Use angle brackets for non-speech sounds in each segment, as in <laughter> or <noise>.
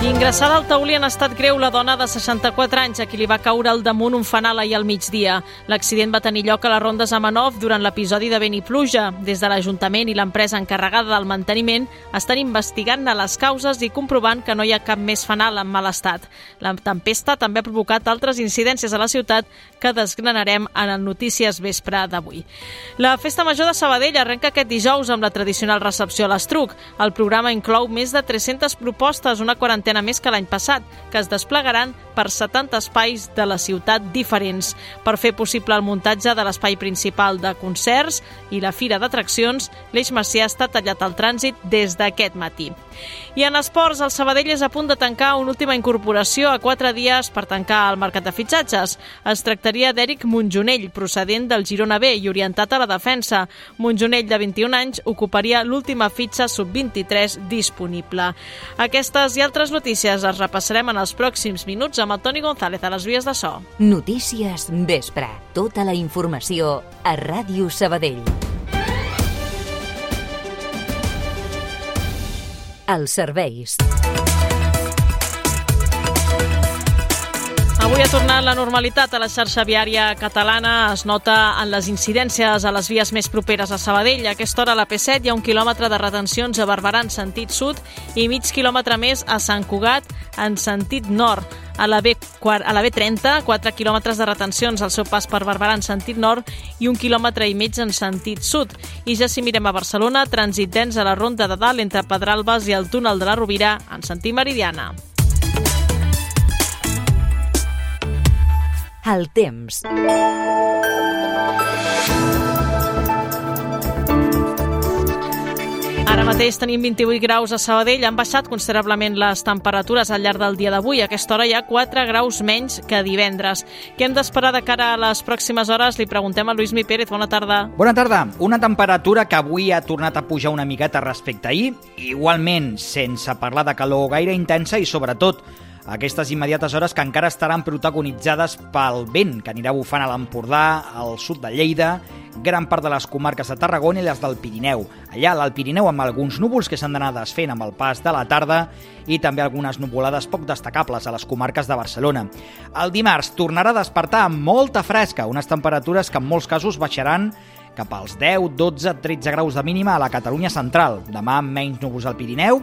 Ingressada al taulí en estat greu la dona de 64 anys a qui li va caure al damunt un fanal ahir al migdia. L'accident va tenir lloc a les rondes Amanov durant l'episodi de vent i pluja. Des de l'Ajuntament i l'empresa encarregada del manteniment estan investigant les causes i comprovant que no hi ha cap més fanal en mal estat. La tempesta també ha provocat altres incidències a la ciutat que desgranarem en el Notícies Vespre d'avui. La Festa Major de Sabadell arrenca aquest dijous amb la tradicional recepció a l'Estruc. El programa inclou més de 300 propostes, una quarantena quarantena més que l'any passat, que es desplegaran per 70 espais de la ciutat diferents. Per fer possible el muntatge de l'espai principal de concerts i la fira d'atraccions, l'Eix Macià està tallat al trànsit des d'aquest matí. I en esports, el Sabadell és a punt de tancar una última incorporació a quatre dies per tancar el mercat de fitxatges. Es tractaria d'Eric Montjonell, procedent del Girona B i orientat a la defensa. Montjonell, de 21 anys, ocuparia l'última fitxa sub-23 disponible. Aquestes i altres notícies les repassarem en els pròxims minuts amb el Toni González a les vies de so. Notícies Vespre. Tota la informació a Ràdio Sabadell. Els serveis. Avui ha tornat la normalitat a la xarxa viària catalana. Es nota en les incidències a les vies més properes a Sabadell. A aquesta hora a la P7 hi ha un quilòmetre de retencions a Barberà en sentit sud i mig quilòmetre més a Sant Cugat en sentit nord. A la, B, a la B30, 4 quilòmetres de retencions al seu pas per Barberà en sentit nord i un quilòmetre i mig en sentit sud. I ja si mirem a Barcelona, trànsit dens a la Ronda de Dalt entre Pedralbes i el túnel de la Rovira en sentit meridiana. El temps. Ara mateix tenim 28 graus a Sabadell. Han baixat considerablement les temperatures al llarg del dia d'avui. A aquesta hora hi ha 4 graus menys que divendres. Què hem d'esperar de cara a les pròximes hores? Li preguntem a Lluís Mi Pérez. Bona tarda. Bona tarda. Una temperatura que avui ha tornat a pujar una miqueta respecte a ahir. Igualment, sense parlar de calor gaire intensa i, sobretot, aquestes immediates hores que encara estaran protagonitzades pel vent que anirà bufant a l'Empordà, al sud de Lleida, gran part de les comarques de Tarragona i les del Pirineu. Allà, l'Alt Pirineu, amb alguns núvols que s'han d'anar desfent amb el pas de la tarda i també algunes nuvolades poc destacables a les comarques de Barcelona. El dimarts tornarà a despertar amb molta fresca, unes temperatures que en molts casos baixaran cap als 10, 12, 13 graus de mínima a la Catalunya central. Demà menys núvols al Pirineu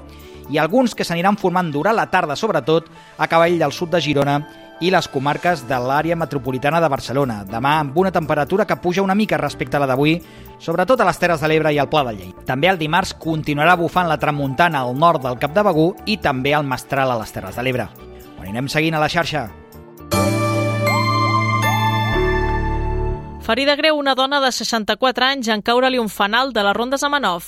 i alguns que s'aniran formant durant la tarda, sobretot a cavall del sud de Girona i les comarques de l'àrea metropolitana de Barcelona. Demà amb una temperatura que puja una mica respecte a la d'avui, sobretot a les Terres de l'Ebre i al Pla de Llei. També el dimarts continuarà bufant la tramuntana al nord del Cap de Begú i també el mestral a les Terres de l'Ebre. Ho anirem seguint a la xarxa. Ferida greu una dona de 64 anys en caure-li un fanal de les rondes a Manov.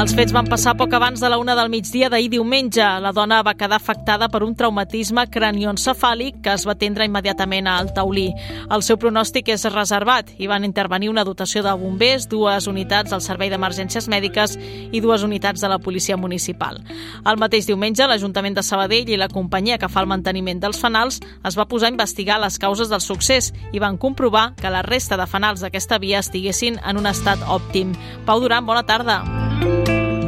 Els fets van passar poc abans de la una del migdia d'ahir diumenge. La dona va quedar afectada per un traumatisme cranioencefàlic que es va atendre immediatament al taulí. El seu pronòstic és reservat i van intervenir una dotació de bombers, dues unitats del Servei d'Emergències Mèdiques i dues unitats de la Policia Municipal. El mateix diumenge, l'Ajuntament de Sabadell i la companyia que fa el manteniment dels fanals es va posar a investigar les causes del succés i van comprovar que la resta de fanals d'aquesta via estiguessin en un estat òptim. Pau Duran, bona tarda.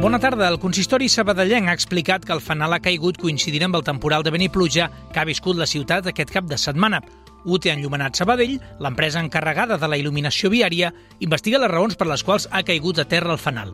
Bona tarda. El consistori sabadellenc ha explicat que el fanal ha caigut coincidint amb el temporal de vent i pluja que ha viscut la ciutat aquest cap de setmana. UTE Enllumenat Sabadell, l'empresa encarregada de la il·luminació viària, investiga les raons per les quals ha caigut a terra el fanal.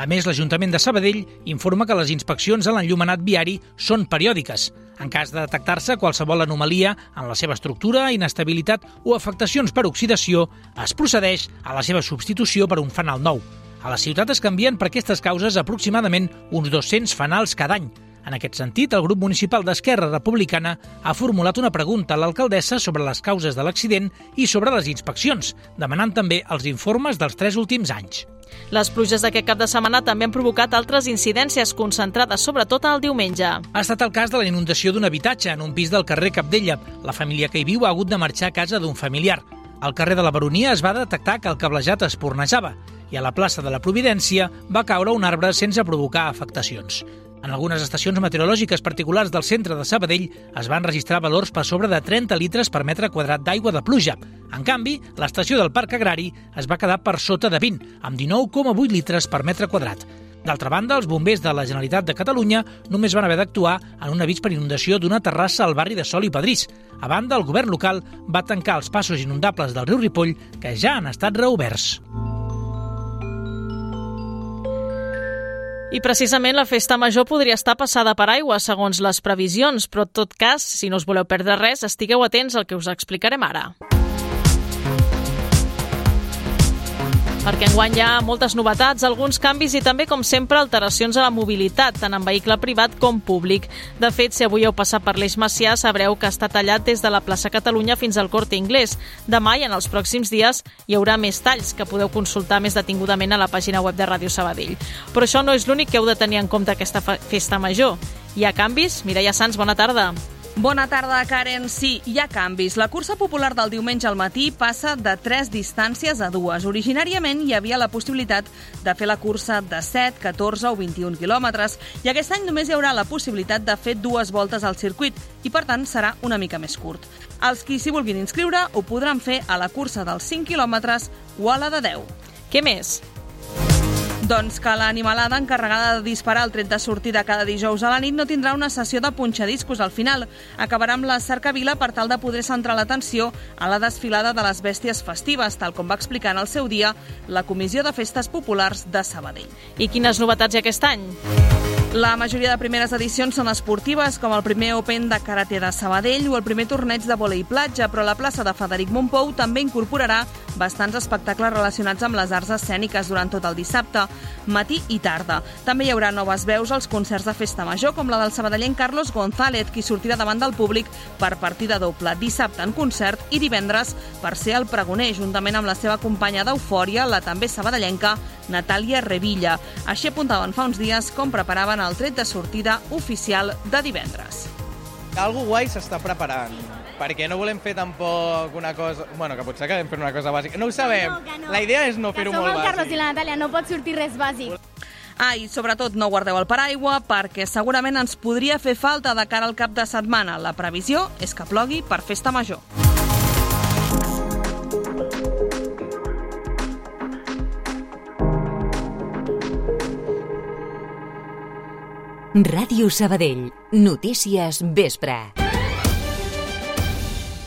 A més, l'Ajuntament de Sabadell informa que les inspeccions a l'enllumenat viari són periòdiques. En cas de detectar-se qualsevol anomalia en la seva estructura, inestabilitat o afectacions per oxidació, es procedeix a la seva substitució per un fanal nou. A la ciutat es canvien per aquestes causes aproximadament uns 200 fanals cada any. En aquest sentit, el grup municipal d'Esquerra Republicana ha formulat una pregunta a l'alcaldessa sobre les causes de l'accident i sobre les inspeccions, demanant també els informes dels tres últims anys. Les pluges d'aquest cap de setmana també han provocat altres incidències concentrades sobretot el diumenge. Ha estat el cas de la inundació d'un habitatge en un pis del carrer Capdella. La família que hi viu ha hagut de marxar a casa d'un familiar. Al carrer de la Baronia es va detectar que el cablejat es pornejava i a la plaça de la Providència va caure un arbre sense provocar afectacions. En algunes estacions meteorològiques particulars del centre de Sabadell es van registrar valors per sobre de 30 litres per metre quadrat d'aigua de pluja. En canvi, l'estació del Parc Agrari es va quedar per sota de 20, amb 19,8 litres per metre quadrat. D'altra banda, els bombers de la Generalitat de Catalunya només van haver d'actuar en un avís per inundació d'una terrassa al barri de Sol i Padrís. A banda, el govern local va tancar els passos inundables del riu Ripoll, que ja han estat reoberts. I precisament la festa major podria estar passada per aigua, segons les previsions, però en tot cas, si no us voleu perdre res, estigueu atents al que us explicarem ara. Perquè enguany hi ha moltes novetats, alguns canvis i també, com sempre, alteracions a la mobilitat, tant en vehicle privat com públic. De fet, si avui heu passat per l'Eix Macià, sabreu que està tallat des de la plaça Catalunya fins al Corte Inglés. Demà i en els pròxims dies hi haurà més talls que podeu consultar més detingudament a la pàgina web de Ràdio Sabadell. Però això no és l'únic que heu de tenir en compte aquesta festa major. Hi ha canvis? Mireia Sans, bona tarda. Bona tarda, Karen. Sí, hi ha canvis. La cursa popular del diumenge al matí passa de tres distàncies a dues. Originàriament hi havia la possibilitat de fer la cursa de 7, 14 o 21 quilòmetres i aquest any només hi haurà la possibilitat de fer dues voltes al circuit i, per tant, serà una mica més curt. Els qui s'hi vulguin inscriure ho podran fer a la cursa dels 5 quilòmetres o a la de 10. Què més? Doncs que l'animalada encarregada de disparar el tret de sortida cada dijous a la nit no tindrà una sessió de punxadiscos al final. Acabarà amb la cercavila per tal de poder centrar l'atenció a la desfilada de les bèsties festives, tal com va explicar en el seu dia la Comissió de Festes Populars de Sabadell. I quines novetats hi ha aquest any? La majoria de primeres edicions són esportives, com el primer Open de Karate de Sabadell o el primer torneig de volei platja, però la plaça de Frederic Montpou també incorporarà bastants espectacles relacionats amb les arts escèniques durant tot el dissabte, matí i tarda. També hi haurà noves veus als concerts de festa major, com la del sabadellenc Carlos González, qui sortirà davant del públic per partida doble dissabte en concert i divendres per ser el pregoner, juntament amb la seva companya d'Eufòria, la també sabadellenca Natàlia Revilla. Així apuntaven fa uns dies com preparaven el tret de sortida oficial de divendres. Algo guai s'està preparant, perquè no volem fer tampoc una cosa... Bueno, que potser acabem fent una cosa bàsica. No ho sabem. No, no. La idea és no fer-ho molt bàsic. Que som el Carlos i la Natàlia, no pot sortir res bàsic. Ah, i sobretot no guardeu el paraigua perquè segurament ens podria fer falta de cara al cap de setmana. La previsió és que plogui per festa major. Ràdio Sabadell. Notícies Vespre.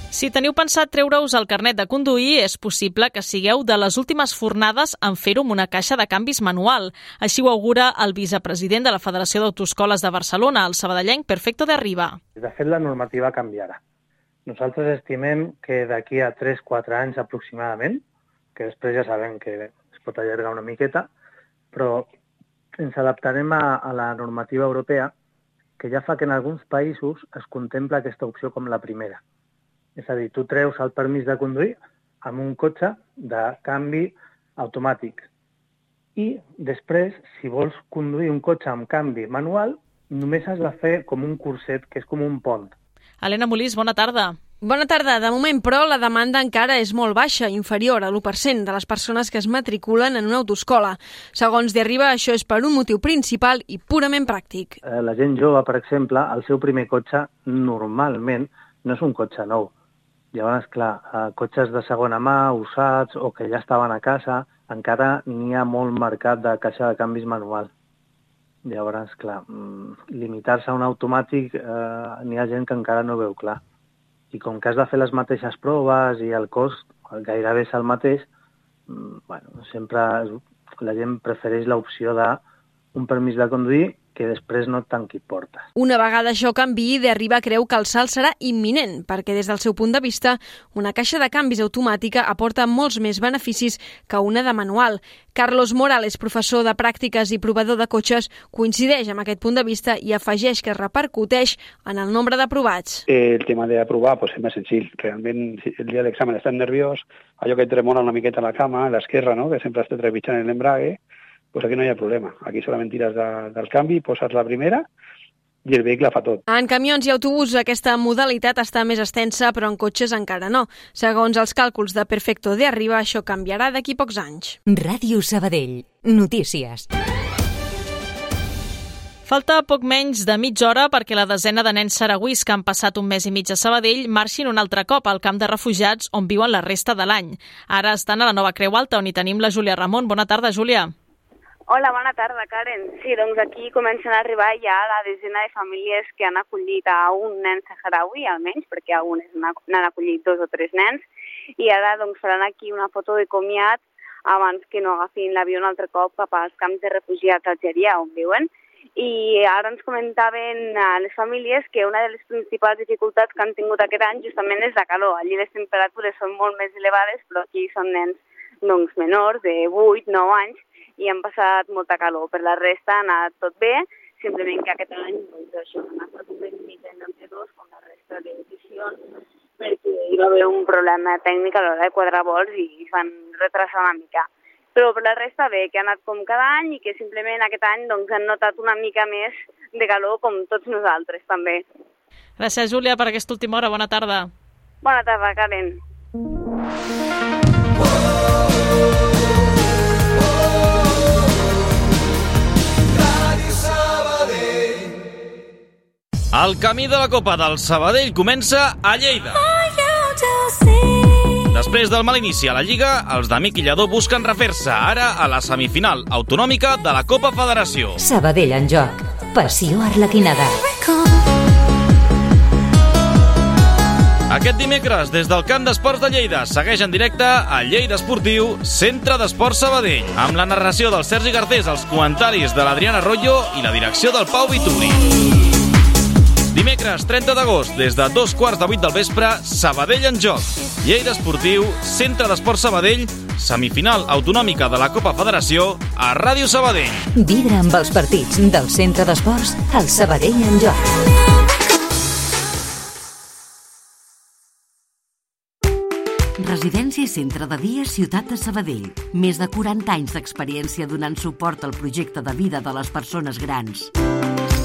Si teniu pensat treure-us el carnet de conduir, és possible que sigueu de les últimes fornades en fer-ho amb una caixa de canvis manual. Així ho augura el vicepresident de la Federació d'Autoscoles de Barcelona, el sabadellenc Perfecto de Riba. De fet, la normativa canviarà. Nosaltres estimem que d'aquí a 3-4 anys aproximadament, que després ja sabem que es pot allargar una miqueta, però ens adaptarem a, a la normativa europea que ja fa que en alguns països es contempla aquesta opció com la primera. És a dir, tu treus el permís de conduir amb un cotxe de canvi automàtic. I després, si vols conduir un cotxe amb canvi manual, només has de fer com un curset, que és com un pont. Helena Molís, bona tarda. Bona tarda. De moment, però, la demanda encara és molt baixa, inferior a l'1% de les persones que es matriculen en una autoscola. Segons De Arriba, això és per un motiu principal i purament pràctic. Eh, la gent jove, per exemple, el seu primer cotxe normalment no és un cotxe nou. Llavors, clar, eh, cotxes de segona mà, usats o que ja estaven a casa, encara n'hi ha molt mercat de caixa de canvis manual. Llavors, clar, mm, limitar-se a un automàtic, eh, n'hi ha gent que encara no veu clar i com que has de fer les mateixes proves i el cost gairebé és el mateix, mm, bueno, sempre la gent prefereix l'opció d'un permís de conduir que després no et tanqui portes. Una vegada això canvi, de Arriba creu que el salt serà imminent, perquè des del seu punt de vista, una caixa de canvis automàtica aporta molts més beneficis que una de manual. Carlos Morales, professor de pràctiques i provador de cotxes, coincideix amb aquest punt de vista i afegeix que repercuteix en el nombre d'aprovats. El tema d'aprovar pues, és més senzill. Realment, el dia de l'examen estàs nerviós, allò que et tremora una miqueta a la cama, a l'esquerra, no? que sempre estàs trepitjant l'embrague, pues aquí no hi ha problema. Aquí solament tires de, del canvi, poses la primera i el vehicle fa tot. En camions i autobusos aquesta modalitat està més extensa, però en cotxes encara no. Segons els càlculs de Perfecto de Arriba, això canviarà d'aquí pocs anys. Ràdio Sabadell. Notícies. Falta poc menys de mitja hora perquè la desena de nens saragüís que han passat un mes i mig a Sabadell marxin un altre cop al camp de refugiats on viuen la resta de l'any. Ara estan a la nova Creu Alta, on hi tenim la Júlia Ramon. Bona tarda, Júlia. Hola, bona tarda, Karen. Sí, doncs aquí comencen a arribar ja la desena de famílies que han acollit a un nen saharaui, almenys, perquè algunes n'han acollit dos o tres nens, i ara doncs, faran aquí una foto de comiat abans que no agafin l'avió un altre cop cap als camps de refugiats d'Algeria, on viuen i ara ens comentaven les famílies que una de les principals dificultats que han tingut aquest any justament és la calor. Allí les temperatures són molt més elevades, però aquí són nens doncs, menors, de 8, 9 anys, i han passat molta calor. Per la resta ha anat tot bé, simplement que aquest any doncs, això, ha estat un mica en dos com la resta d'edicions, perquè hi va haver un problema tècnic a l'hora de quadrar vols i es van retrasar una mica però per la resta bé, que ha anat com cada any i que simplement aquest any doncs, han notat una mica més de calor com tots nosaltres també. Gràcies, Júlia, per aquesta última hora. Bona tarda. Bona tarda, Karen. El camí de la Copa del Sabadell comença a Lleida. Després del mal inici a la Lliga, els d'Amic i Lledó busquen refer-se ara a la semifinal autonòmica de la Copa Federació. Sabadell en joc. Passió arlequinada. Aquest dimecres, des del Camp d'Esports de Lleida, segueix en directe a Lleida Esportiu, Centre d'Esports Sabadell, amb la narració del Sergi Garcés, els comentaris de l'Adriana Arroyo i la direcció del Pau Vituri. Dimecres 30 d'agost, des de dos quarts de vuit del vespre, Sabadell en joc. Lleida Esportiu, Centre d'Esport Sabadell, semifinal autonòmica de la Copa Federació a Ràdio Sabadell. Vibra amb els partits del Centre d'Esports al Sabadell en joc. Residència i Centre de Dia Ciutat de Sabadell. Més de 40 anys d'experiència donant suport al projecte de vida de les persones grans.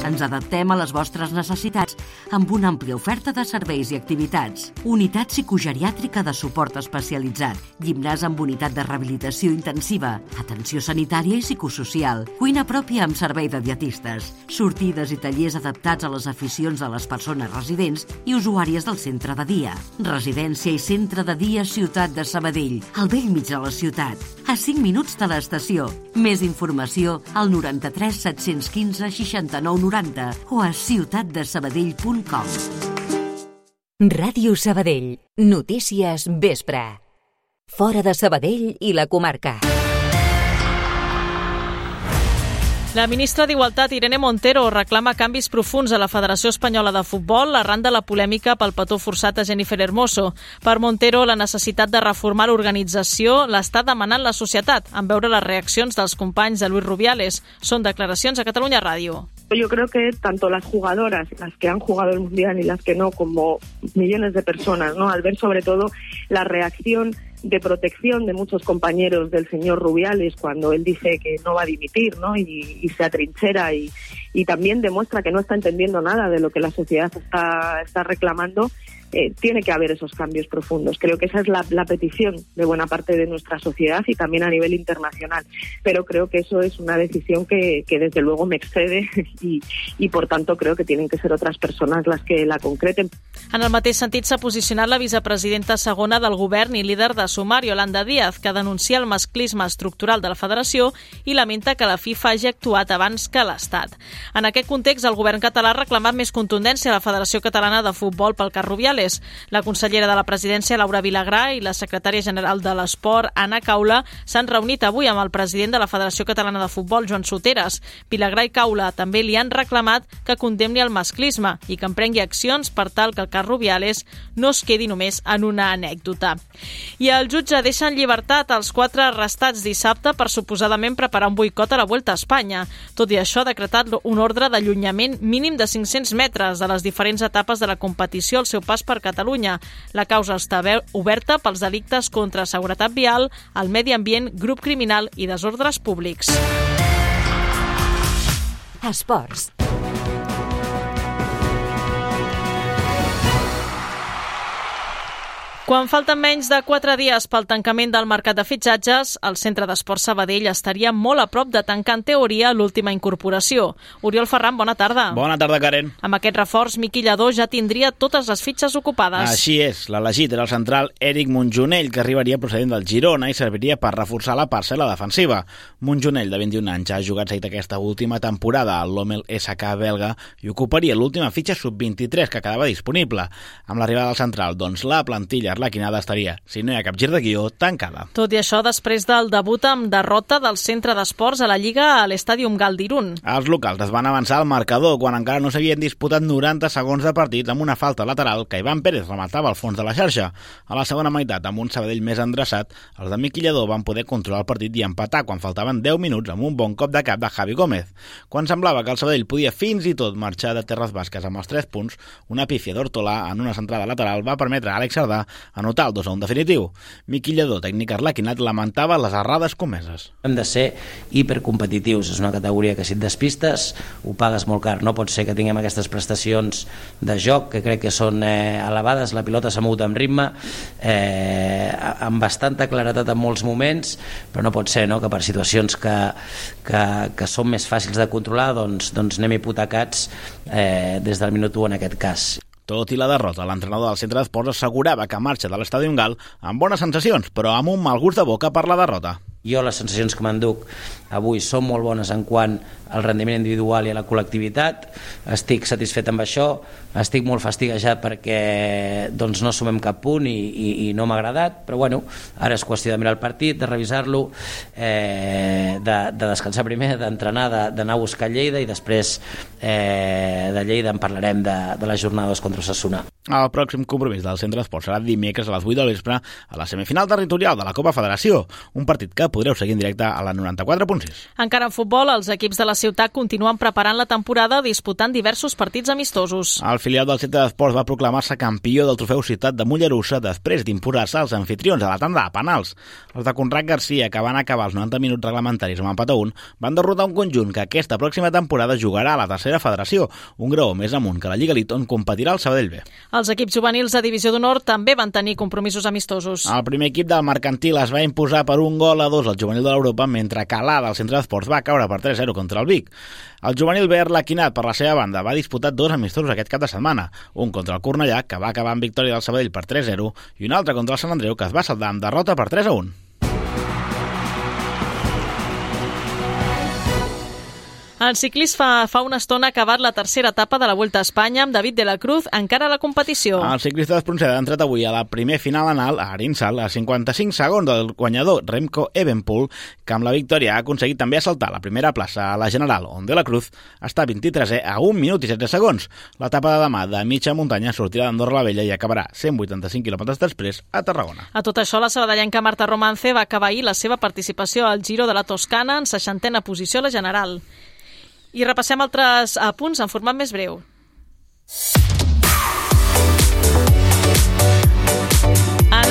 Ens adaptem a les vostres necessitats amb una àmplia oferta de serveis i activitats. Unitat psicogeriàtrica de suport especialitzat, gimnàs amb unitat de rehabilitació intensiva, atenció sanitària i psicosocial, cuina pròpia amb servei de dietistes, sortides i tallers adaptats a les aficions de les persones residents i usuàries del centre de dia. Residència i centre de dia Ciutat de Sabadell, al vell mig de la ciutat, a 5 minuts de l'estació. Més informació al 93 715 69 90 o a ciutatdesabadell.com. Ràdio Sabadell. Notícies vespre. Fora de Sabadell i la comarca. La ministra d'Igualtat, Irene Montero, reclama canvis profuns a la Federació Espanyola de Futbol arran de la polèmica pel petó forçat a Jennifer Hermoso. Per Montero, la necessitat de reformar l'organització l'està demanant la societat, en veure les reaccions dels companys de Luis Rubiales. Són declaracions a Catalunya Ràdio. Yo creo que tanto las jugadoras, las que han jugado el Mundial y las que no, como millones de personas, ¿no? Al ver sobre todo la reacción de protección de muchos compañeros del señor Rubiales cuando él dice que no va a dimitir, ¿no? Y, se atrinchera y, y también demuestra que no está entendiendo nada de lo que la sociedad está, está reclamando eh, tiene que haber esos cambios profundos. Creo que esa es la, la, petición de buena parte de nuestra sociedad y también a nivel internacional. Pero creo que eso es una decisión que, que desde luego me excede <laughs> y, y, por tanto, creo que tienen que ser otras personas las que la concreten. En el mateix sentit s'ha posicionat la vicepresidenta segona del govern i líder de Sumar, Yolanda Díaz, que denuncia el masclisme estructural de la federació i lamenta que la FIFA hagi actuat abans que l'Estat. En aquest context, el govern català ha reclamat més contundència a la Federació Catalana de Futbol pel cas Rubiales. La consellera de la presidència, Laura Vilagrà, i la secretària general de l'Esport, Anna Caula, s'han reunit avui amb el president de la Federació Catalana de Futbol, Joan Soteres. Vilagrà i Caula també li han reclamat que condemni el masclisme i que emprengui accions per tal que el cas Rubiales no es quedi només en una anècdota. I el jutge deixa en llibertat els quatre arrestats dissabte per suposadament preparar un boicot a la Vuelta a Espanya. Tot i això, ha decretat un ordre d'allunyament mínim de 500 metres de les diferents etapes de la competició al seu pas per Catalunya. La causa està oberta pels delictes contra seguretat vial, el medi ambient, grup criminal i desordres públics. Esports. Quan falten menys de 4 dies pel tancament del mercat de fitxatges, el Centre d'Esport Sabadell estaria molt a prop de tancar en teoria l'última incorporació. Oriol Ferran, bona tarda. Bona tarda, Karen. Amb aquest reforç, Miqui Lladó ja tindria totes les fitxes ocupades. Així és, l'elegit era el central Eric Montjonell, que arribaria procedent del Girona i serviria per reforçar la parcel·la defensiva. Montjonell, de 21 anys, ha jugat seguit aquesta última temporada al Lommel SK belga i ocuparia l'última fitxa sub-23 que quedava disponible. Amb l'arribada del central, doncs la plantilla arlequinada estaria, si no hi ha cap gir de guió, tancada. Tot i això, després del debut amb derrota del centre d'esports a la Lliga a l'Estàdium Galdirun. Els locals es van avançar al marcador quan encara no s'havien disputat 90 segons de partit amb una falta lateral que Ivan Pérez rematava al fons de la xarxa. A la segona meitat, amb un Sabadell més endreçat, els de Miquillador van poder controlar el partit i empatar quan faltaven 10 minuts amb un bon cop de cap de Javi Gómez. Quan semblava que el Sabadell podia fins i tot marxar de Terres Basques amb els 3 punts, una pífia d'Hortolà en una centrada lateral va permetre a Àlex Sardà anotar el 2 a 1 definitiu. Miqui Lledó, tècnic arlequinat, lamentava les errades comeses. Hem de ser hipercompetitius. És una categoria que si et despistes ho pagues molt car. No pot ser que tinguem aquestes prestacions de joc que crec que són eh, elevades. La pilota s'ha mogut amb ritme, eh, amb bastanta claretat en molts moments, però no pot ser no, que per situacions que, que, que són més fàcils de controlar doncs, doncs anem hipotecats eh, des del minut 1 en aquest cas. Tot i la derrota, l'entrenador del centre d'esports assegurava que marxa de l'estadi Gal amb bones sensacions, però amb un mal gust de boca per la derrota. Jo les sensacions que m'enduc avui són molt bones en quant al rendiment individual i a la col·lectivitat. Estic satisfet amb això, estic molt fastiguejat perquè doncs, no sumem cap punt i, i, i no m'ha agradat, però bueno, ara és qüestió de mirar el partit, de revisar-lo, eh, de, de descansar primer, d'entrenar, d'anar a buscar Lleida i després eh, de Lleida en parlarem de, de les jornades contra Sassuna. El pròxim compromís del centre d'esport serà dimecres a les 8 de l'espre a la semifinal territorial de la Copa Federació, un partit que podreu seguir en directe a la 94.6. Encara en futbol, els equips de la ciutat continuen preparant la temporada disputant diversos partits amistosos. El filial del centre d'esports va proclamar-se campió del trofeu Ciutat de Mollerussa després d'imposar-se als anfitrions a la tanda de penals. Els de Conrad Garcia, que van acabar els 90 minuts reglamentaris amb empat a 1, van derrotar un conjunt que aquesta pròxima temporada jugarà a la tercera federació, un graó més amunt que la Lliga Elite on competirà el Sabadell B. Els equips juvenils de Divisió d'Honor també van tenir compromisos amistosos. El primer equip del Mercantil es va imposar per un gol a dos al juvenil de l'Europa, mentre que l'A del centre d'esports va caure per 3-0 contra el Vic. El juvenil verd Laquinat, per la seva banda, va disputar dos amistosos aquest cap de setmana, un contra el Cornellà, que va acabar amb victòria del Sabadell per 3-0, i un altre contra el Sant Andreu, que es va saldar amb derrota per 3-1. El ciclista fa, fa una estona ha acabat la tercera etapa de la Vuelta a Espanya amb David de la Cruz encara a la competició. El ciclista d'Espronceda ha entrat avui a la primer final anal a Arinsal a 55 segons del guanyador Remco Evenpool, que amb la victòria ha aconseguit també assaltar la primera plaça a la General, on de la Cruz està 23è a 1 minut i 16 segons. L'etapa de demà de mitja muntanya sortirà d'Andorra la Vella i acabarà 185 quilòmetres després a Tarragona. A tot això, la sabadellenca Marta Romance va acabar ahir la seva participació al Giro de la Toscana en 60a posició a la General. I repassem altres apunts en format més breu.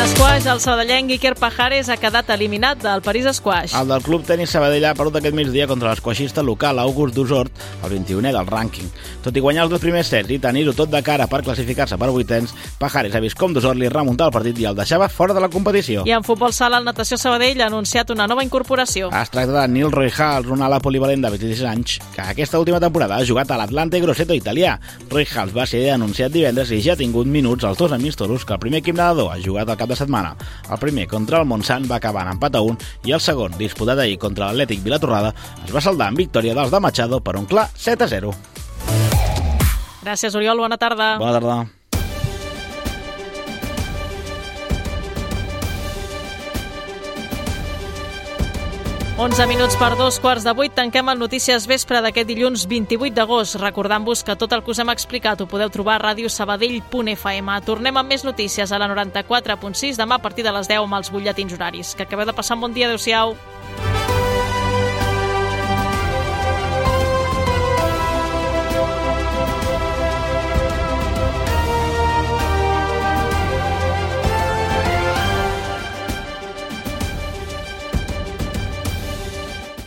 Esquaix, el sabadellenc Iker Pajares ha quedat eliminat del París Esquaix. El del Club Tenis Sabadell ha perdut aquest migdia contra l'esquaixista local August Dusort, el 21è del rànquing. Tot i guanyar els dos primers sets i tenir-ho tot de cara per classificar-se per vuitens, Pajares ha vist com Dusort li remuntar el partit i el deixava fora de la competició. I en futbol sala, el Natació Sabadell ha anunciat una nova incorporació. Es tracta de Neil Royhals, un ala polivalent de 26 anys, que aquesta última temporada ha jugat a l'Atlante Grosseto italià. Royhals va ser anunciat divendres i ja ha tingut minuts als dos amistosos que el primer equip nedador ha jugat al cap de setmana. El primer contra el Montsant va acabar en empat a 1 i el segon, disputat ahir contra l'Atlètic Vilatorrada, es va saldar en victòria dels de Machado per un clar 7 a 0. Gràcies, Oriol. Bona tarda. Bona tarda. Onze minuts per dos quarts de vuit tanquem el Notícies Vespre d'aquest dilluns 28 d'agost. Recordant-vos que tot el que us hem explicat ho podeu trobar a radiosabadell.fm. Tornem amb més notícies a la 94.6 demà a partir de les 10 amb els butlletins horaris. Que acabeu de passar un bon dia. Adéu-siau.